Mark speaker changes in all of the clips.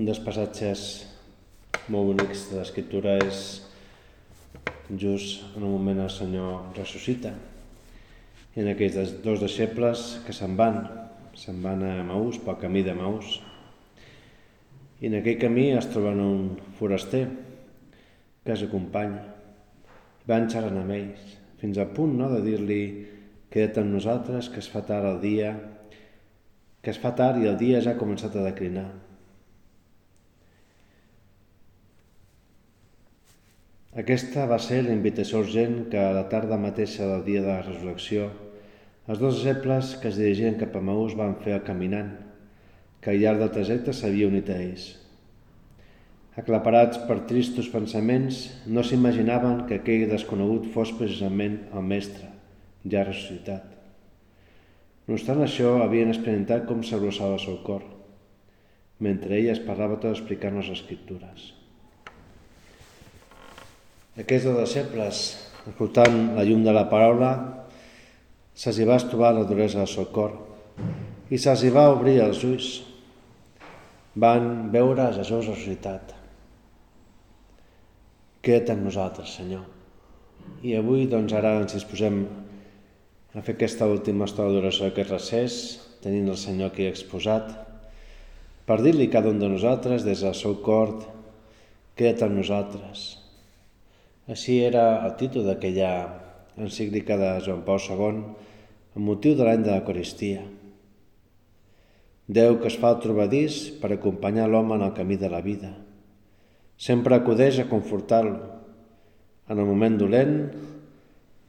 Speaker 1: Un dels passatges molt bonics de l'escriptura és just en un moment el Senyor ressuscita. I en aquells dos deixebles que se'n van, se'n van a Maús, pel camí de Maús. I en aquell camí es troben un foraster que els acompanya. Van xerrant amb ells, fins al punt no, de dir-li queda't amb nosaltres, que es fa tard el dia, que es fa tard i el dia ja ha començat a declinar. Aquesta va ser la invitació urgent que a la tarda mateixa del dia de la resurrecció els dos disciples que es dirigien cap a Maús van fer el caminant, que al llarg del trajecte s'havia unit a ells. Aclaparats per tristos pensaments, no s'imaginaven que aquell desconegut fos precisament el mestre, ja ressuscitat. No obstant això, havien experimentat com s'abrossava el seu cor, mentre ell es parlava tot explicant les escriptures. Aquests dos deixebles, escoltant la llum de la paraula, se'ls va estovar la duresa del seu cor i se'ls va obrir els ulls. Van veure a Jesús ressuscitat. Queda't amb nosaltres, Senyor. I avui, doncs, ara ens disposem a fer aquesta última estona d'oració aquest recés, tenint el Senyor aquí exposat, per dir-li cada un de nosaltres, des del seu cor, queda't amb nosaltres. Així era el títol d'aquella encíclica de Joan Pau II, amb motiu de l'any de l'Eucaristia. Déu que es fa el trobadís per acompanyar l'home en el camí de la vida. Sempre acudeix a confortar-lo. En el moment dolent,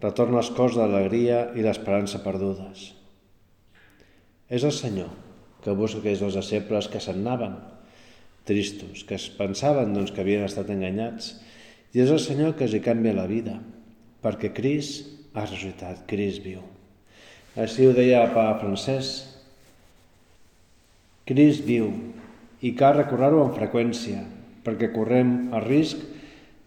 Speaker 1: retorna els cors de l'alegria i l'esperança perdudes. És el Senyor que busca aquells dos deixebles que se'n anaven, tristos, que es pensaven doncs, que havien estat enganyats, i és el Senyor que els hi canvia la vida, perquè Cris ha ressuscitat, Cris viu. Així ho deia el papa francès, Cris viu, i cal recordar-ho amb freqüència, perquè correm el risc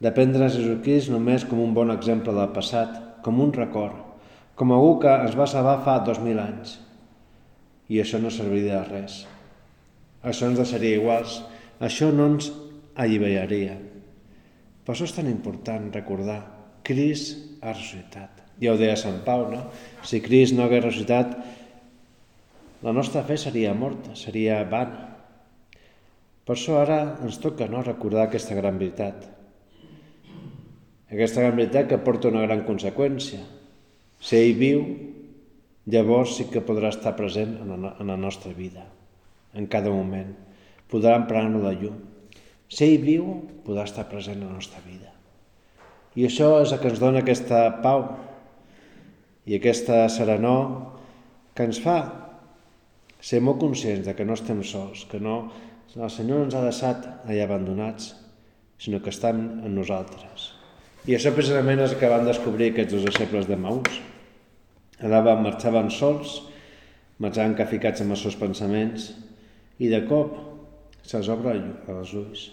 Speaker 1: de prendre Jesucrist només com un bon exemple del passat, com un record, com algú que es va salvar fa dos mil anys. I això no serviria de res. Això ens deixaria iguals, això no ens alliberaria. Per això és tan important recordar, Cris ha ressuscitat. Ja ho deia Sant Pau, no? Si Cris no hagués ressuscitat, la nostra fe seria morta, seria vana. Per això ara ens toca no, recordar aquesta gran veritat. Aquesta gran veritat que porta una gran conseqüència. Si ell viu, llavors sí que podrà estar present en la nostra vida, en cada moment. Podrà emprar-nos la llum. Si ell viu, podrà estar present en la nostra vida. I això és el que ens dona aquesta pau i aquesta serenor que ens fa ser molt conscients de que no estem sols, que no, el Senyor no ens ha deixat allà abandonats, sinó que estan en nosaltres. I això precisament és el que van descobrir aquests dos deixebles de Maús. Anaven, marxaven sols, marxaven caficats amb els seus pensaments, i de cop se'ls obre els ulls.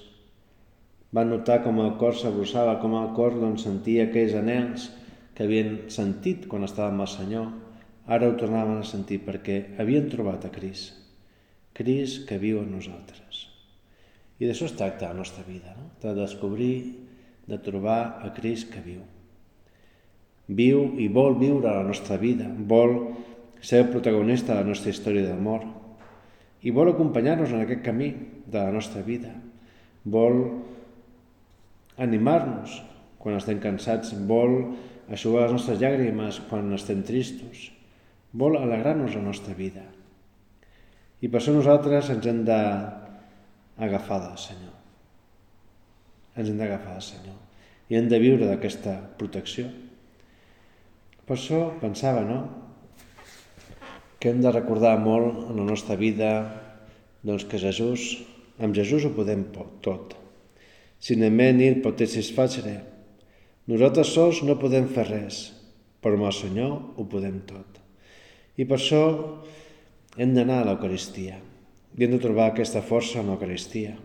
Speaker 1: Van notar com el cor s'abrossava, com el cor doncs, sentia aquells anells que havien sentit quan estàvem amb el Senyor, ara ho tornaven a sentir perquè havien trobat a Cris, Cris que viu en nosaltres. I d'això es tracta la nostra vida, no? de descobrir de trobar a Crist que viu. Viu i vol viure la nostra vida, vol ser el protagonista de la nostra història d'amor i vol acompanyar-nos en aquest camí de la nostra vida. Vol animar-nos quan estem cansats, vol aixugar les nostres llàgrimes quan estem tristos, vol alegrar-nos la nostra vida. I per això nosaltres ens hem d'agafar del Senyor ens hem d'agafar al Senyor i hem de viure d'aquesta protecció. Per això pensava, no?, que hem de recordar molt en la nostra vida doncs que Jesús, amb Jesús ho podem tot. Sin me nil potessis facere. Nosaltres sols no podem fer res, però amb el Senyor ho podem tot. I per això hem d'anar a l'Eucaristia i hem de trobar aquesta força en l'Eucaristia.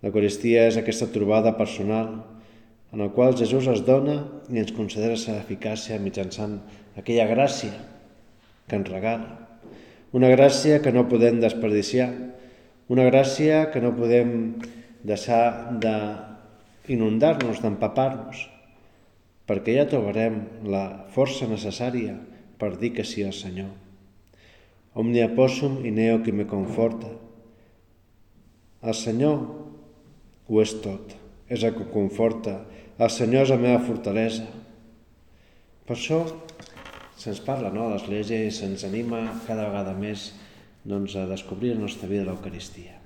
Speaker 1: L'Eucaristia és aquesta trobada personal en la qual Jesús es dona i ens considera la seva eficàcia mitjançant aquella gràcia que ens regala. Una gràcia que no podem desperdiciar, Una gràcia que no podem deixar d'inundar-nos, d'empapar-nos, perquè ja trobarem la força necessària per dir que sí al Senyor. Omnia possum in eo qui me conforta. El Senyor ho és tot, és el que conforta. El Senyor és la meva fortalesa. Per això se'ns parla no, l'Església se'ns anima cada vegada més doncs, a descobrir la nostra vida l'Eucaristia.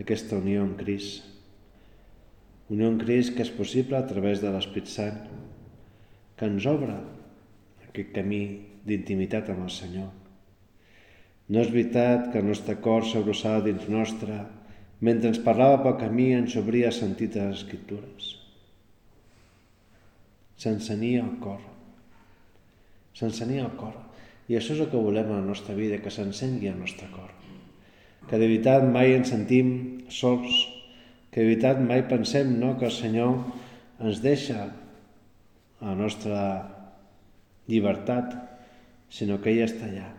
Speaker 1: Aquesta unió amb Crist. Unió amb Crist que és possible a través de l'Esprit Sant, que ens obre aquest camí d'intimitat amb el Senyor no és veritat que el nostre cor s'abrossava dins nostre mentre ens parlava pel camí ens obria sentit a les escriptures. S'encenia el cor. S'encenia el cor. I això és el que volem a la nostra vida, que s'encengui el nostre cor. Que de veritat mai ens sentim sols, que de veritat mai pensem no, que el Senyor ens deixa a la nostra llibertat, sinó que ell està allà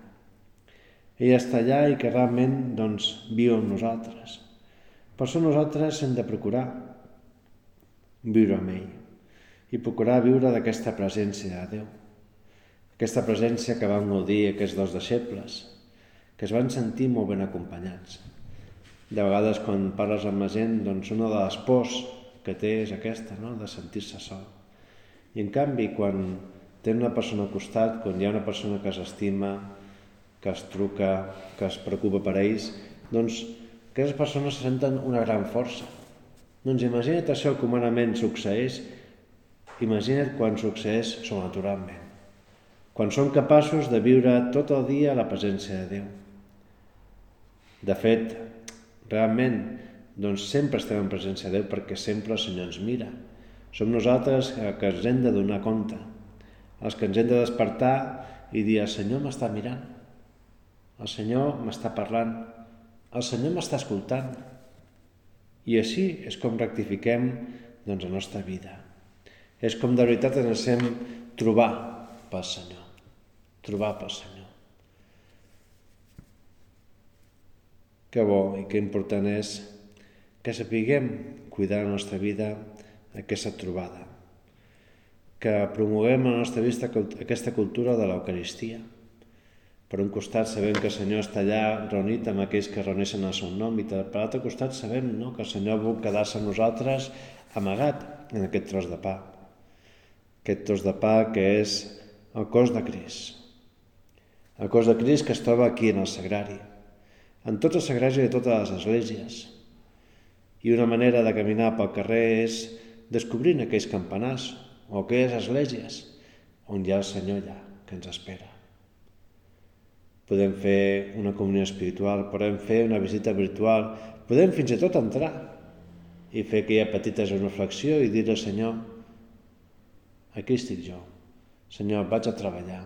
Speaker 1: ell està allà i que realment doncs, viu amb nosaltres. Per això nosaltres hem de procurar viure amb ell i procurar viure d'aquesta presència de Déu. Aquesta presència que van gaudir aquests dos deixebles, que es van sentir molt ben acompanyats. De vegades, quan parles amb la gent, doncs una de les pors que té és aquesta, no? de sentir-se sol. I en canvi, quan té una persona al costat, quan hi ha una persona que s'estima, que es truca, que es preocupa per ells, doncs aquestes persones se senten una gran força. Doncs imagina't això que humanament succeeix, imagina't quan succeeix sobrenaturalment. Quan som capaços de viure tot el dia la presència de Déu. De fet, realment, doncs sempre estem en presència de Déu perquè sempre el Senyor ens mira. Som nosaltres que ens hem de donar compte, els que ens hem de despertar i dir, el Senyor m'està mirant el Senyor m'està parlant, el Senyor m'està escoltant. I així és com rectifiquem doncs, la nostra vida. És com de veritat ens hem trobar pel Senyor. Trobar pel Senyor. Que bo i que important és que sapiguem cuidar la nostra vida aquesta trobada. Que promoguem a la nostra vista aquesta cultura de l'Eucaristia per un costat sabem que el Senyor està allà reunit amb aquells que reuneixen el seu nom i per l'altre costat sabem no, que el Senyor vol quedar-se amb nosaltres amagat en aquest tros de pa. Aquest tros de pa que és el cos de Crist. El cos de Crist que es troba aquí en el sagrari, en tots els sagraris de totes les esglésies. I una manera de caminar pel carrer és descobrint aquells campanars o aquelles esglésies on hi ha el Senyor allà que ens espera podem fer una comunió espiritual, podem fer una visita virtual, podem fins i tot entrar i fer aquella petita genuflexió i dir al Senyor, aquí estic jo, Senyor, vaig a treballar,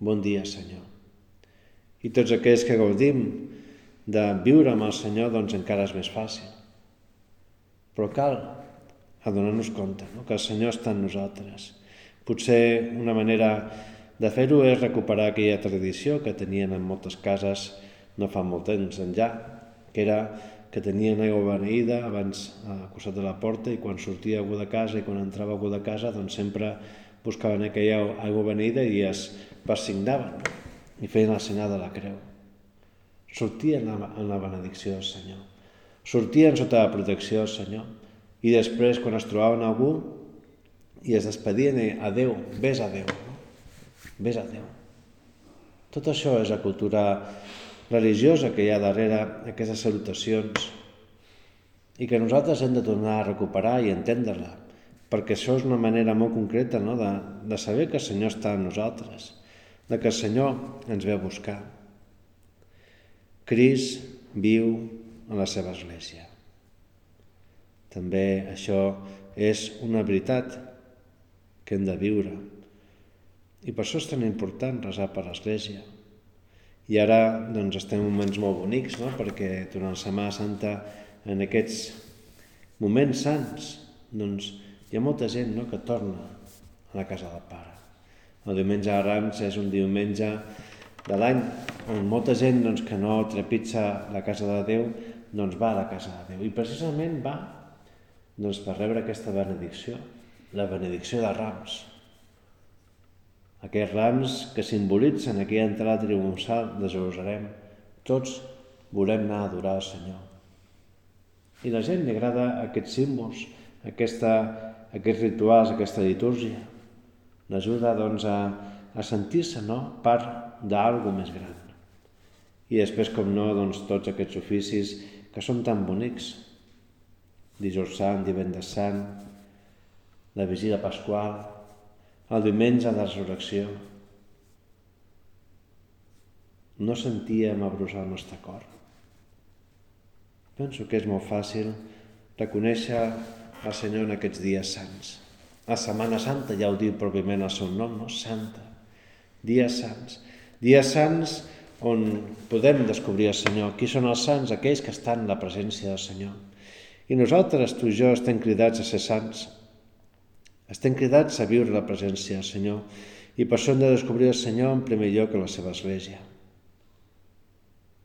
Speaker 1: bon dia, Senyor. I tots aquells que gaudim de viure amb el Senyor, doncs encara és més fàcil. Però cal adonar-nos compte no? que el Senyor està en nosaltres. Potser una manera de fer-ho és recuperar aquella tradició que tenien en moltes cases no fa molt temps enllà, que era que tenien aigua beneïda abans al costat de la porta i quan sortia algú de casa i quan entrava algú de casa doncs sempre buscaven aquella aigua beneïda i es persignaven i feien el senyal de la creu. Sortien en la benedicció del Senyor. Sortien sota la protecció del Senyor. I després, quan es trobaven algú, i es despedien, adeu, ves a Déu. Ves a Déu. Tot això és la cultura religiosa que hi ha darrere aquestes salutacions i que nosaltres hem de tornar a recuperar i entendre-la, perquè això és una manera molt concreta no? de, de saber que el Senyor està amb nosaltres, de que el Senyor ens ve a buscar. Cris viu a la seva església. També això és una veritat que hem de viure i per això és tan important resar per l'Església. I ara doncs, estem en moments molt bonics, no? perquè durant la Setmana Santa, en aquests moments sants, doncs, hi ha molta gent no? que torna a la casa del Pare. El diumenge de Rams és un diumenge de l'any on molta gent doncs, que no trepitja la casa de Déu doncs va a la casa de Déu i precisament va doncs, per rebre aquesta benedicció, la benedicció de rams. Aquests rams que simbolitzen aquella entrada triomfal de Jerusalem, tots volem anar a adorar el Senyor. I la gent li agrada aquests símbols, aquesta, aquests rituals, aquesta litúrgia. L'ajuda doncs, a, a sentir-se no? part d'algú més gran. I després, com no, doncs, tots aquests oficis que són tan bonics. Dijous Sant, divendres Sant, la vigília pasqual, el diumenge de resurrecció. No sentíem abrusar el nostre cor. Penso que és molt fàcil reconèixer el Senyor en aquests dies sants. La Setmana Santa ja ho diu pròpiament el seu nom, no? Santa. Dies sants. Dies sants on podem descobrir el Senyor. Qui són els sants? Aquells que estan en la presència del Senyor. I nosaltres, tu i jo, estem cridats a ser sants, estem cridats a viure la presència del Senyor i per això hem de descobrir el Senyor en primer lloc a la seva església.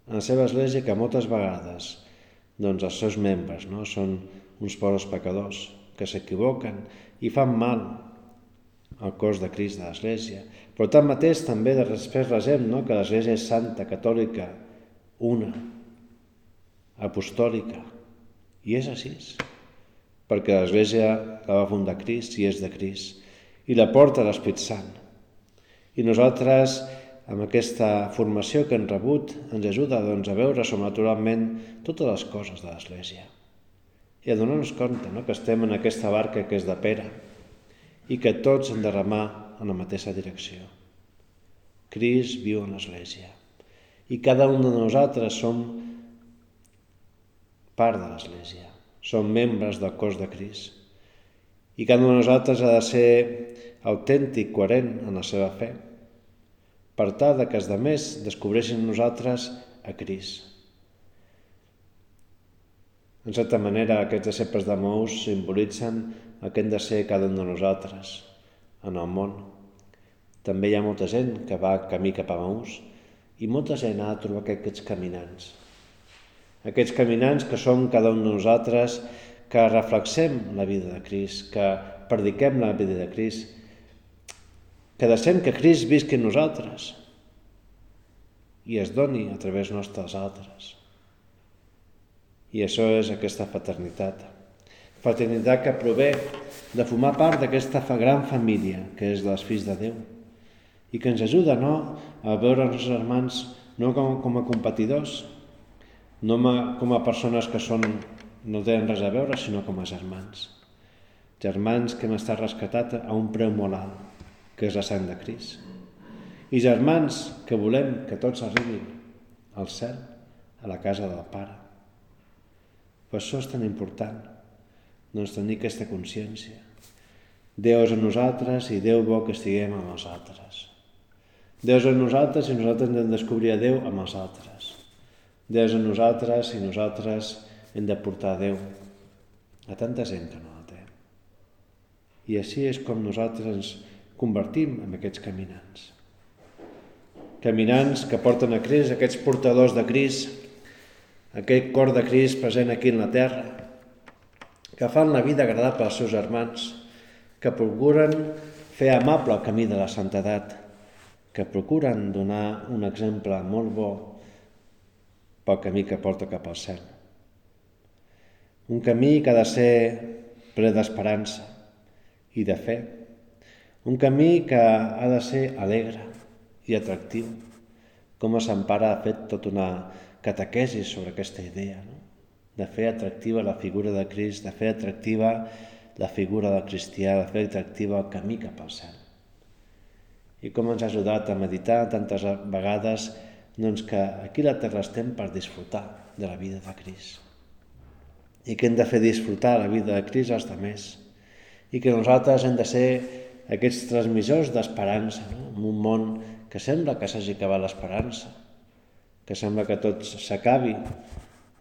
Speaker 1: En la seva església que moltes vegades doncs els seus membres no? són uns pobres pecadors que s'equivoquen i fan mal al cos de Crist de l'Església. Però tanmateix també de després resem no? que l'Església és santa, catòlica, una, apostòlica. I és així perquè l'Església la va fundar Crist i és de Crist, i la porta l'Esprit Sant. I nosaltres, amb aquesta formació que hem rebut, ens ajuda doncs, a veure sobrenaturalment totes les coses de l'Església i a donar-nos compte no? que estem en aquesta barca que és de pera i que tots hem de remar en la mateixa direcció. Crist viu en l'Església i cada un de nosaltres som part de l'Església som membres del cos de Crist. I cada un de nosaltres ha de ser autèntic, coherent en la seva fe, per tal que els demés descobreixin nosaltres a Crist. En certa manera, aquests decepes de Mous simbolitzen el que hem de ser cada un de nosaltres en el món. També hi ha molta gent que va camí cap a Mous i molta gent ha de trobar aquests caminants aquests caminants que som cada un de nosaltres, que reflexem la vida de Crist, que prediquem la vida de Crist, que deixem que Crist visqui en nosaltres i es doni a través nostre als altres. I això és aquesta fraternitat. Fraternitat que prové de formar part d'aquesta gran família que és dels fills de Déu i que ens ajuda no, a veure els germans no com, com a competidors, no com a persones que són, no tenen res a veure, sinó com a germans. Germans que hem estat rescatat a un preu molt alt, que és la sang de Crist. I germans que volem que tots arribin al cel, a la casa del Pare. Per això és tan important doncs, tenir aquesta consciència. Déu és a nosaltres i Déu vol que estiguem amb els altres. Déu és a nosaltres i nosaltres hem de descobrir a Déu amb els altres. Déu és en nosaltres i nosaltres hem de portar a Déu a tanta gent que no la té. I així és com nosaltres ens convertim en aquests caminants. Caminants que porten a Crist, aquests portadors de Crist, aquest cor de Crist present aquí en la terra, que fan la vida agradable als seus germans, que procuren fer amable el camí de la santedat, que procuren donar un exemple molt bo pel camí que porta cap al cel. Un camí que ha de ser ple d'esperança i de fe. Un camí que ha de ser alegre i atractiu, com a Sant Pare ha fet tota una catequesi sobre aquesta idea, no? de fer atractiva la figura de Crist, de fer atractiva la figura del cristià, de fer atractiva el camí cap al cel. I com ens ha ajudat a meditar tantes vegades doncs que aquí a la terra estem per disfrutar de la vida de Crist. I que hem de fer disfrutar la vida de Crist als demés. I que nosaltres hem de ser aquests transmissors d'esperança, no? en un món que sembla que s'hagi acabat l'esperança, que sembla que tot s'acabi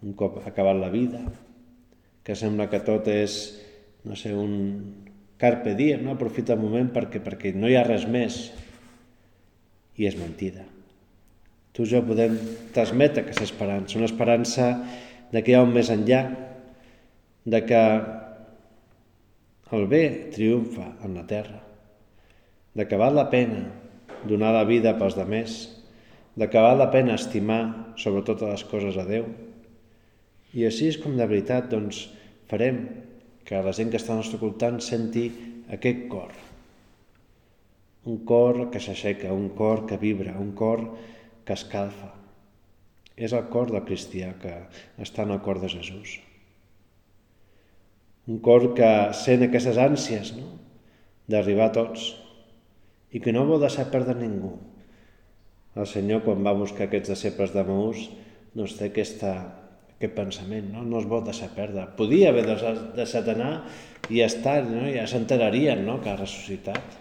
Speaker 1: un cop acabat la vida, que sembla que tot és, no sé, un carpe diem, no? aprofita el moment perquè, perquè no hi ha res més. I és mentida Tu i jo podem transmetre aquesta esperança, una esperança de que hi ha un més enllà, de que el bé triomfa en la terra, de que val la pena donar la vida pels demés, de que val la pena estimar sobre totes les coses a Déu. I així és com de veritat doncs, farem que la gent que està al nostre voltant senti aquest cor. Un cor que s'aixeca, un cor que vibra, un cor que escalfa. És el cor del cristià que està en el cor de Jesús. Un cor que sent aquestes ànsies no? d'arribar a tots i que no vol deixar perdre ningú. El Senyor, quan va buscar aquests disciples de Maús, doncs té aquesta, aquest pensament, no? no es vol deixar perdre. Podia haver deixat anar i estar, no? ja s'enterarien no? que ha ressuscitat.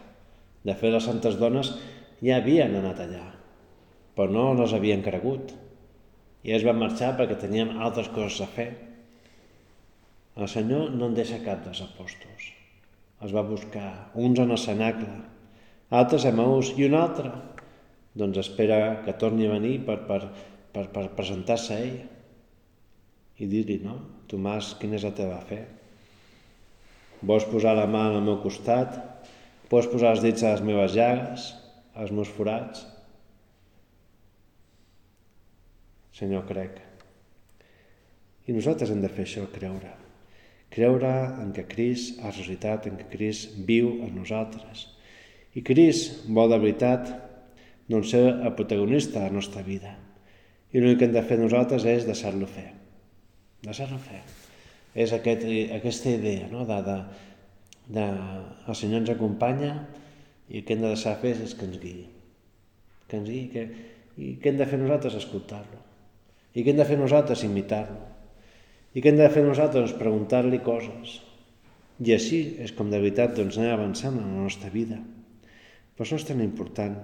Speaker 1: De fet, les santes dones ja havien anat allà, però no les havien cregut. I es van marxar perquè tenien altres coses a fer. El Senyor no en deixa cap dels apòstols. Els va buscar, uns en el cenacle, altres a Maús i un altre doncs espera que torni a venir per, per, per, per presentar-se a ell i dir-li, no? Tomàs, quina és la teva fe? Vols posar la mà al meu costat? Pots posar els dits a les meves llagues, als meus forats? Senyor, crec. I nosaltres hem de fer això, creure. Creure en que Cris ha ressuscitat, en que Cris viu en nosaltres. I Cris vol de veritat doncs ser el protagonista de la nostra vida. I l'únic que hem de fer nosaltres és deixar-lo fer. Deixar-lo fer. És aquest, aquesta idea no? de, de, de, el Senyor ens acompanya i el que hem de deixar fer és que ens guiï. Que ens guiï. Que, I què hem de fer nosaltres? Escoltar-lo. I què hem de fer nosaltres? Imitar-lo. I què hem de fer nosaltres? Preguntar-li coses. I així és com de veritat doncs, anem avançant en la nostra vida. Per això és tan important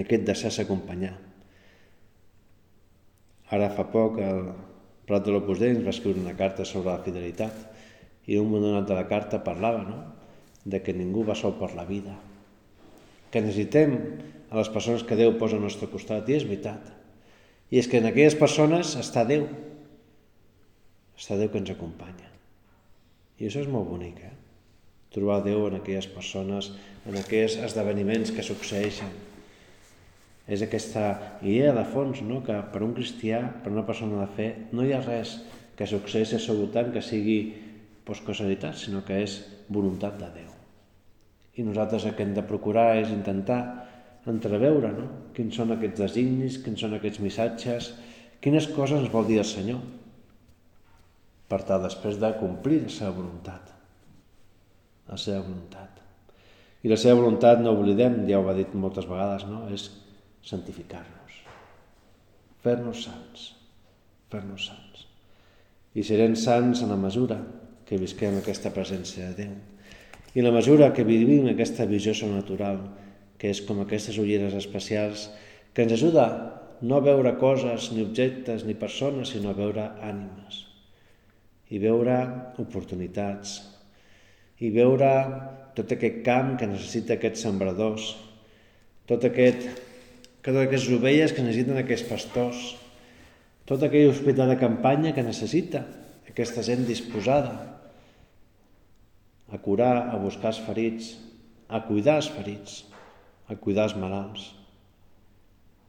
Speaker 1: aquest deixar-se acompanyar. Ara fa poc el Prat de l'Opus Dei ens va escriure una carta sobre la fidelitat i un moment donat de la carta parlava no? de que ningú va sol per la vida, que necessitem a les persones que Déu posa al nostre costat, i és veritat. I és que en aquelles persones està Déu, està Déu que ens acompanya. I això és molt bonic, eh? Trobar Déu en aquelles persones, en aquells esdeveniments que succeeixen, és aquesta idea de fons, no? que per un cristià, per una persona de fe, no hi ha res que succeeixi al seu voltant que sigui pues, sinó que és voluntat de Déu. I nosaltres el que hem de procurar és intentar entreveure no? quins són aquests designis, quins són aquests missatges, quines coses ens vol dir el Senyor, per tal després de complir la seva voluntat. La seva voluntat. I la seva voluntat, no oblidem, ja ho ha dit moltes vegades, no? és santificar-nos, fer-nos sants, fer-nos sants. I serem sants en la mesura que visquem aquesta presència de Déu. I en la mesura que vivim aquesta visió sobrenatural, que és com aquestes ulleres especials, que ens ajuda no a veure coses, ni objectes, ni persones, sinó a veure ànimes. I veure oportunitats. I veure tot aquest camp que necessita aquests sembradors, tot aquest que totes aquestes ovelles que necessiten aquests pastors, tot aquell hospital de campanya que necessita aquesta gent disposada a curar, a buscar els ferits, a cuidar els ferits, a cuidar els malalts.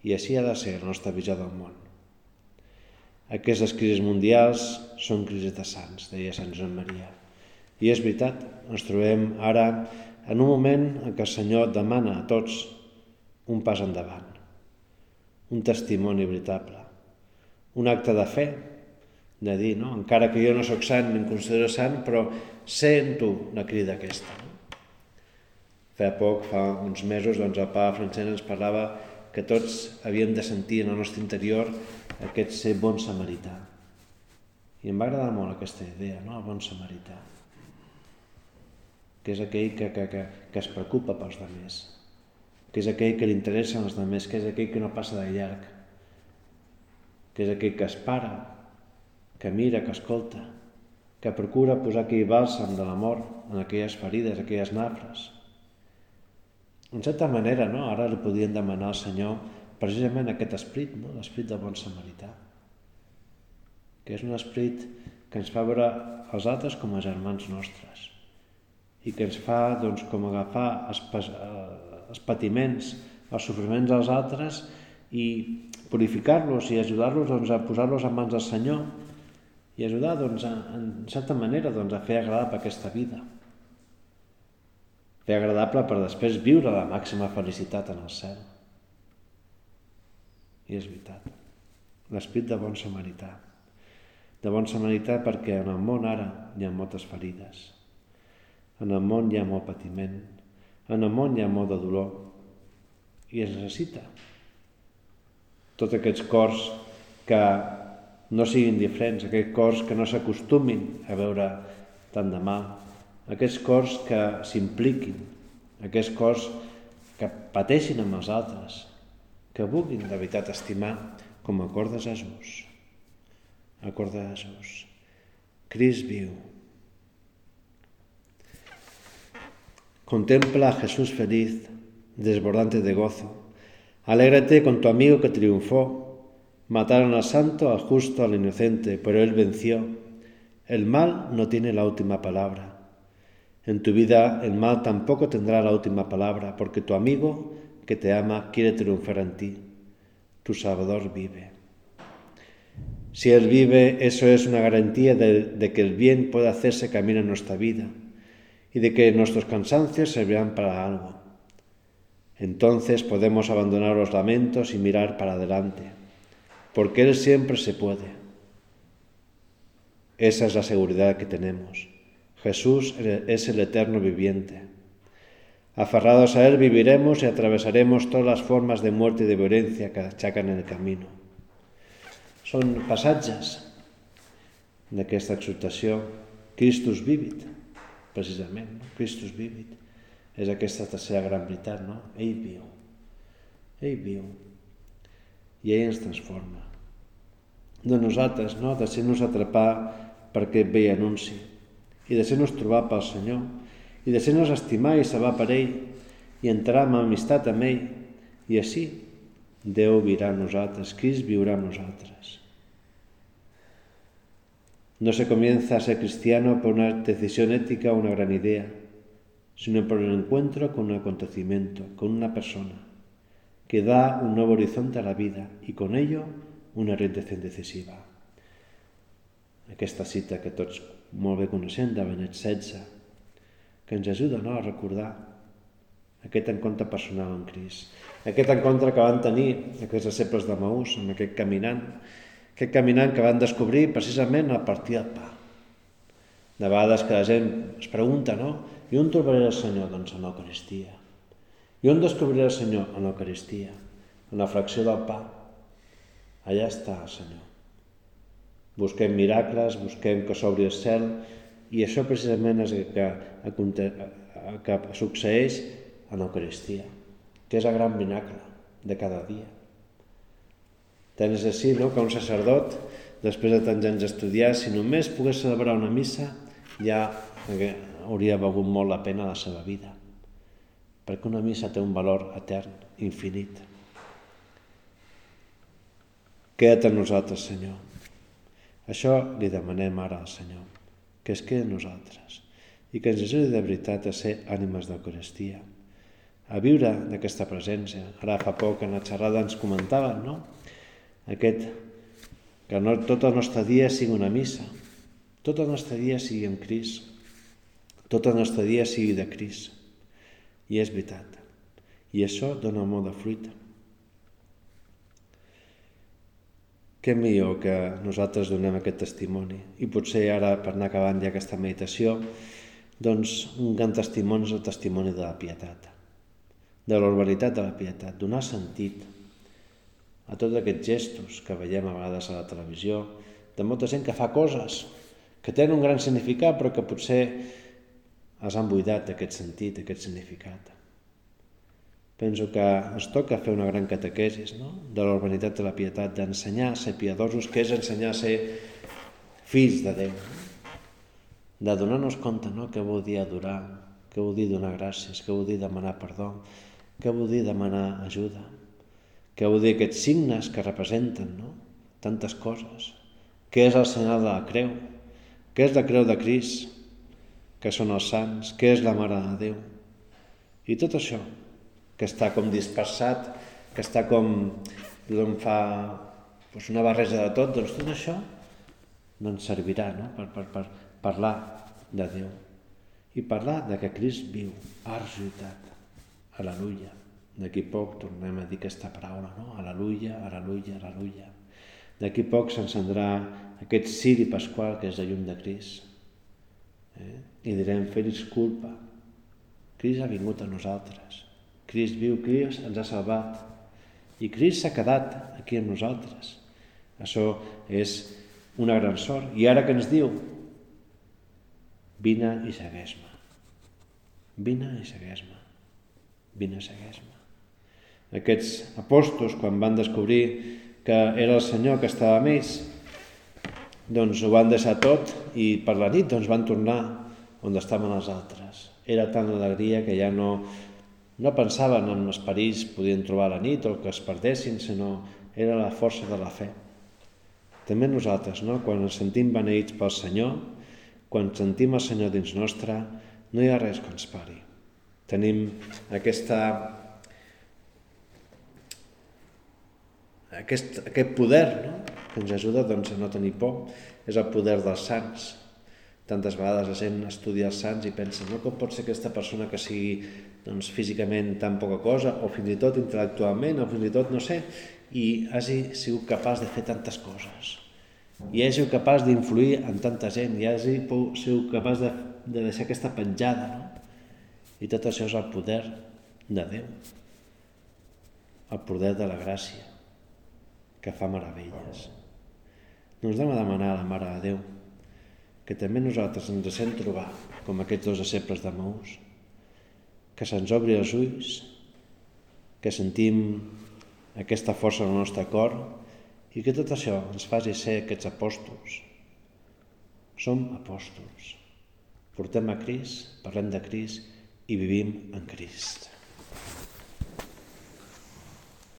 Speaker 1: I així ha de ser la nostra visió del món. Aquestes crisis mundials són crisis de sants, deia Sant Joan Maria. I és veritat, ens trobem ara en un moment en què el Senyor demana a tots un pas endavant un testimoni veritable, un acte de fe, de dir, no? encara que jo no sóc sant ni em considero sant, però sento la crida aquesta. No? Fa poc, fa uns mesos, doncs el pare Francesc ens parlava que tots havíem de sentir en el nostre interior aquest ser bon samarità. I em va agradar molt aquesta idea, no? el bon samarità, que és aquell que, que, que, que es preocupa pels demés, que és aquell que li interessa als altres, que és aquell que no passa de llarg, que és aquell que es para, que mira, que escolta, que procura posar aquell bàlsam de l'amor en aquelles ferides, aquelles nafres. En certa manera, no? ara li podien demanar al Senyor precisament aquest esprit, no? l'esprit del bon samarità, que és un esprit que ens fa veure els altres com a germans nostres i que ens fa doncs, com agafar els, eh, els patiments, els sofriments dels altres i purificar-los i ajudar-los doncs, a posar-los en mans del Senyor i ajudar, doncs, a, en certa manera, doncs, a fer agradable aquesta vida. Fer agradable per després viure la màxima felicitat en el cel. I és veritat. L'esprit de bon samarità. De bon samarità perquè en el món ara hi ha moltes ferides. En el món hi ha molt patiment. En el món hi ha molt de dolor. I es necessita. Tots aquests cors que no siguin diferents, aquests cors que no s'acostumin a veure tant de mal, aquests cors que s'impliquin, aquests cors que pateixin amb els altres, que vulguin de veritat estimar com a cor de Jesús. A cor de Jesús. Crist viu. Contempla a Jesús feliz, desbordante de gozo. Alégrate con tu amigo que triunfó. Mataron al santo, al justo, al inocente, pero él venció. El mal no tiene la última palabra. En tu vida el mal tampoco tendrá la última palabra, porque tu amigo que te ama quiere triunfar en ti. Tu Salvador vive. Si Él vive, eso es una garantía de, que el bien puede hacerse camino en nuestra vida y de que nuestros cansancios servirán para algo. Entonces podemos abandonar los lamentos y mirar para adelante, porque Él siempre se puede. Esa es la seguridad que tenemos. Jesús es el eterno viviente. Aferrados a Él viviremos y atravesaremos todas les formes de mort i de violència que aixequen en el camí. Són passatges d'aquesta exhortació Christus vivit, precisament, no? Christus vivit. És aquesta tercera gran veritat, no? Ell viu. Ell viu. I ell ens transforma. De nosaltres, no? Deixem-nos atrapar per aquest vell anunci i deixem-nos trobar pel Senyor i deixem-nos estimar i saber per ell i entrar en amistat amb ell i així Déu virà a nosaltres, Crist viurà a nosaltres. No se comienza a ser cristiano por una decisión ética o una gran idea, sino por el encuentro con un acontecimiento, con una persona, que da un nuevo horizonte a la vida y con ello una orientación decisiva. Aquesta cita que tots molt bé coneixem de Benet XVI, que ens ajuda no, a recordar aquest encontre personal amb Cris, aquest encontre que van tenir aquests disciples de Maús amb aquest caminant, aquest caminant que van descobrir precisament a partir del pa. De vegades que la gent es pregunta, no? I on trobaré el Senyor? Doncs en l'Eucaristia. I on descobriré el Senyor? En l'Eucaristia, en la fracció del pa. Allà està el Senyor. Busquem miracles, busquem que s'obri el cel, i això precisament és el que, el que succeeix en l'Eucaristia, que és el gran miracle de cada dia. Tens així no, que un sacerdot, després de tants anys d'estudiar, si només pogués celebrar una missa, ja hauria valgut molt la pena la seva vida. Perquè una missa té un valor etern, infinit. Queda't amb nosaltres, Senyor. Això li demanem ara al Senyor que es quedi en nosaltres i que ens ajudi de veritat a ser ànimes d'Eucaristia, a viure d'aquesta presència. Ara fa poc en la xerrada ens comentaven, no? Aquest, que no, tot el nostre dia sigui una missa, tot el nostre dia sigui amb Crist, tot el nostre dia sigui de Crist. I és veritat. I això dona molt de fruita. què millor que nosaltres donem aquest testimoni. I potser ara, per anar acabant ja aquesta meditació, doncs un gran testimoni és el testimoni de la pietat, de l'urbanitat de la pietat, donar sentit a tots aquests gestos que veiem a vegades a la televisió, de molta gent que fa coses que tenen un gran significat però que potser els han buidat aquest sentit, aquest significat penso que ens toca fer una gran catequesis no? de la urbanitat de la pietat, d'ensenyar a ser piadosos, que és ensenyar a ser fills de Déu, de donar-nos compte no? què vol dir adorar, què vol dir donar gràcies, què vol dir demanar perdó, què vol dir demanar ajuda, que heu de aquests signes que representen no? tantes coses. Què és el senyal de la creu? Què és la creu de Crist? Què són els sants? Què és la Mare de Déu? I tot això, que està com dispersat, que està com... tothom fa doncs una barreja de tot, doncs tot això no ens servirà no? per, per, per parlar de Déu i parlar de que Crist viu, ha resucitat. Aleluia. D'aquí poc tornem a dir aquesta paraula, no? Aleluia, aleluia, aleluia. D'aquí poc s'encendrà aquest ciri pasqual que és la llum de Crist. Eh? I direm, feliç culpa. Crist ha vingut a nosaltres. Crist viu, Crist ens ha salvat. I Crist s'ha quedat aquí amb nosaltres. Això és una gran sort. I ara que ens diu? Vine i segueix-me. Vine i segueix-me. Vine i segueix-me. Aquests apòstols, quan van descobrir que era el Senyor que estava amb ells, doncs ho van deixar tot i per la nit doncs, van tornar on estaven els altres. Era tan alegria que ja no, no pensaven en els perills que podien trobar a la nit o que es perdessin, sinó era la força de la fe. També nosaltres, no? quan ens sentim beneïts pel Senyor, quan sentim el Senyor dins nostre, no hi ha res que ens pari. Tenim aquesta, aquest, aquest poder no? que ens ajuda doncs, a no tenir por, és el poder dels sants. Tantes vegades la gent estudia els sants i pensa no, com pot ser aquesta persona que sigui doncs, físicament tan poca cosa, o fins i tot intel·lectualment, o fins i tot, no sé, i hagi sigut capaç de fer tantes coses i hagi sigut capaç d'influir en tanta gent i hagi sigut capaç de, de deixar aquesta penjada no? i tot això és el poder de Déu el poder de la gràcia que fa meravelles doncs anem a demanar a la Mare de Déu que també nosaltres ens deixem trobar com aquests dos deixebles de Maús que se'ns obri els ulls que sentim aquesta força en el nostre cor i que tot això ens faci ser aquests apòstols. Som apòstols. Portem a Crist, parlem de Crist i vivim en Crist.